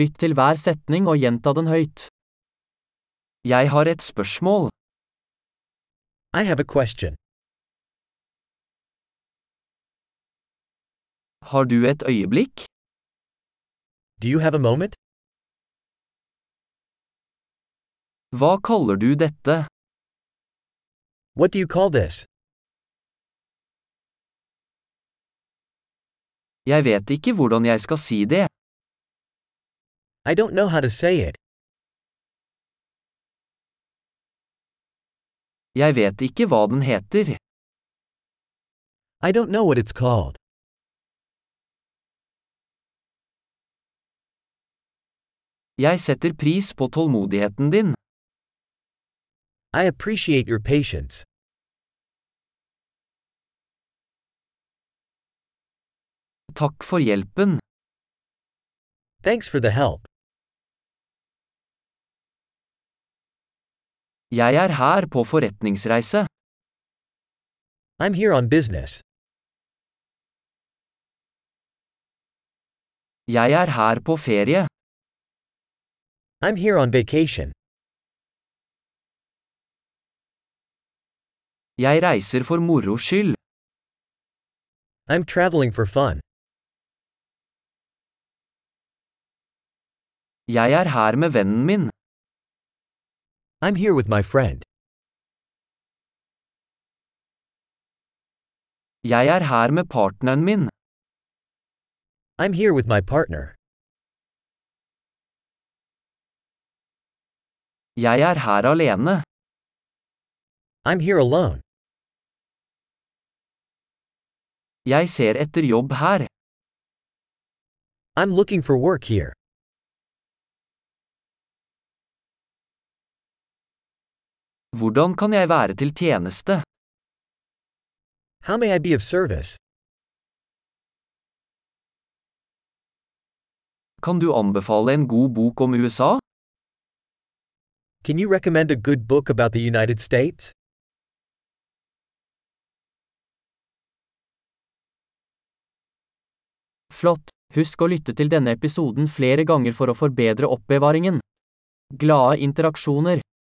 Lytt til hver setning og gjenta den høyt. Jeg har et spørsmål. I have a question. Har du et øyeblikk? Do you have a moment? Hva kaller du dette? What do you call this? Jeg vet ikke hvordan jeg skal si det. I don't know how to say it. Jeg vet ikke hva den heter. I don't know what it's called. Jeg setter pris på tålmodigheten din. I appreciate your patience. Takk for hjelpen. Thanks for the help. Jeg er her på forretningsreise. I'm here on business. Jeg er her på ferie. I'm here on vacation. Jeg reiser for moro skyld. I'm traveling for fun. Jeg er her med vennen min. I'm here with my friend. Jeg er her med partneren min. I'm here with my partner. Jeg er her alene. I'm here alone. Jeg ser etter jobb her. I'm looking for work here. Hvordan kan jeg være til tjeneste? How may I be of service? Kan du anbefale en god bok om USA? Can you recommend a good book about the United States? Flott! Husk å lytte til denne episoden flere ganger for å forbedre oppbevaringen. Glade interaksjoner!